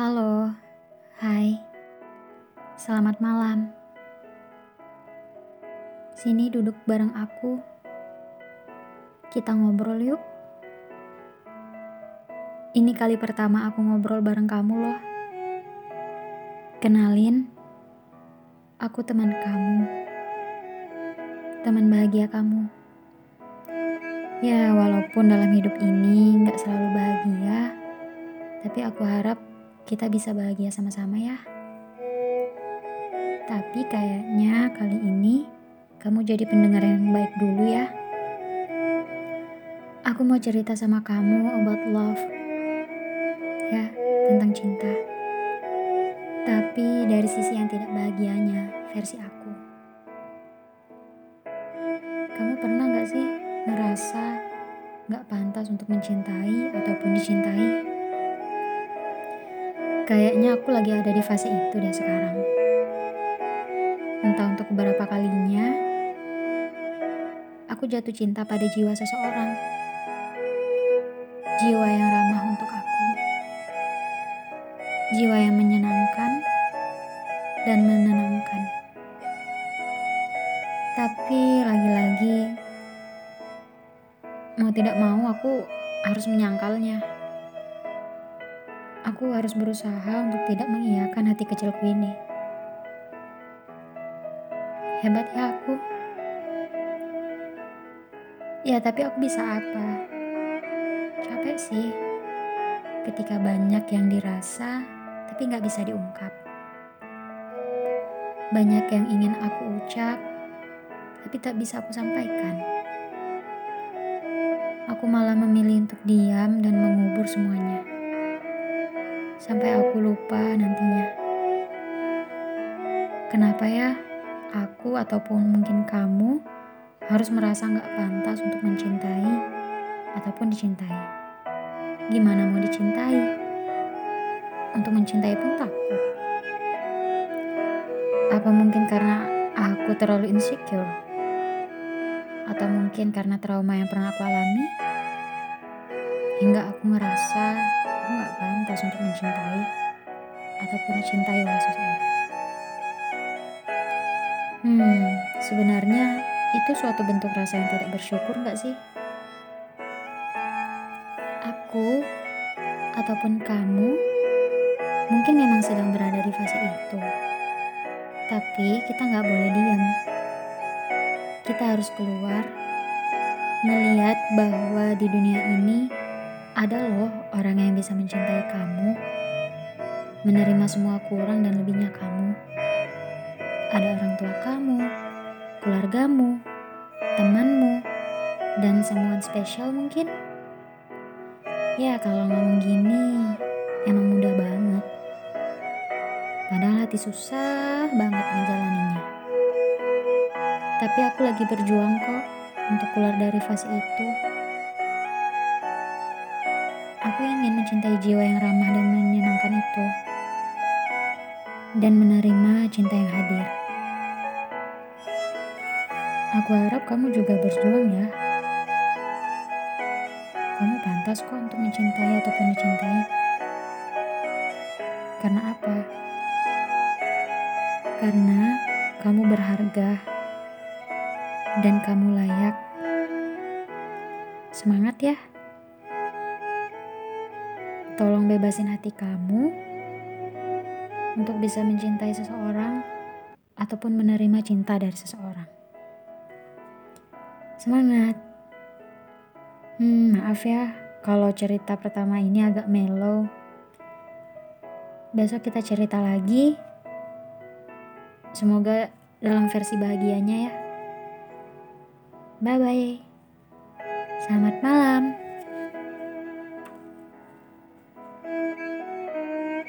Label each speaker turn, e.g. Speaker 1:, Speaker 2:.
Speaker 1: Halo, hai, selamat malam. Sini duduk bareng aku. Kita ngobrol yuk. Ini kali pertama aku ngobrol bareng kamu loh. Kenalin, aku teman kamu. Teman bahagia kamu. Ya, walaupun dalam hidup ini nggak selalu bahagia, tapi aku harap kita bisa bahagia sama-sama ya. Tapi kayaknya kali ini kamu jadi pendengar yang baik dulu ya. Aku mau cerita sama kamu about love. Ya, tentang cinta. Tapi dari sisi yang tidak bahagianya, versi aku. Kamu pernah gak sih ngerasa gak pantas untuk mencintai ataupun dicintai? Kayaknya aku lagi ada di fase itu deh sekarang. Entah untuk beberapa kalinya, aku jatuh cinta pada jiwa seseorang. Jiwa yang ramah untuk aku. Jiwa yang menyenangkan dan menenangkan. Tapi lagi-lagi, mau tidak mau aku harus menyangkalnya. Aku harus berusaha untuk tidak mengiyakan hati kecilku ini. Hebat ya aku. Ya, tapi aku bisa apa? Capek sih. Ketika banyak yang dirasa, tapi nggak bisa diungkap. Banyak yang ingin aku ucap, tapi tak bisa aku sampaikan. Aku malah memilih untuk diam dan mengubur semuanya sampai aku lupa nantinya. Kenapa ya aku ataupun mungkin kamu harus merasa nggak pantas untuk mencintai ataupun dicintai? Gimana mau dicintai? Untuk mencintai pun takut. Apa mungkin karena aku terlalu insecure? Atau mungkin karena trauma yang pernah aku alami? Hingga aku ngerasa aku gak pantas untuk mencintai ataupun dicintai oleh seseorang. Hmm, sebenarnya itu suatu bentuk rasa yang tidak bersyukur gak sih? Aku ataupun kamu mungkin memang sedang berada di fase itu. Tapi kita nggak boleh diam. Kita harus keluar, melihat bahwa di dunia ini ada loh orang yang bisa mencintai kamu, menerima semua kurang dan lebihnya kamu. Ada orang tua kamu, keluargamu, temanmu, dan semua spesial mungkin. Ya kalau ngomong gini emang mudah banget. Padahal hati susah banget menjalaninya. Tapi aku lagi berjuang kok untuk keluar dari fase itu. Aku ingin mencintai jiwa yang ramah dan menyenangkan itu. Dan menerima cinta yang hadir. Aku harap kamu juga berjuang ya. Kamu pantas kok untuk mencintai ataupun dicintai. Karena apa? Karena kamu berharga dan kamu layak. Semangat ya! Tolong bebasin hati kamu untuk bisa mencintai seseorang ataupun menerima cinta dari seseorang. Semangat. Hmm, maaf ya kalau cerita pertama ini agak mellow. Besok kita cerita lagi. Semoga dalam versi bahagianya ya. Bye bye. Selamat malam.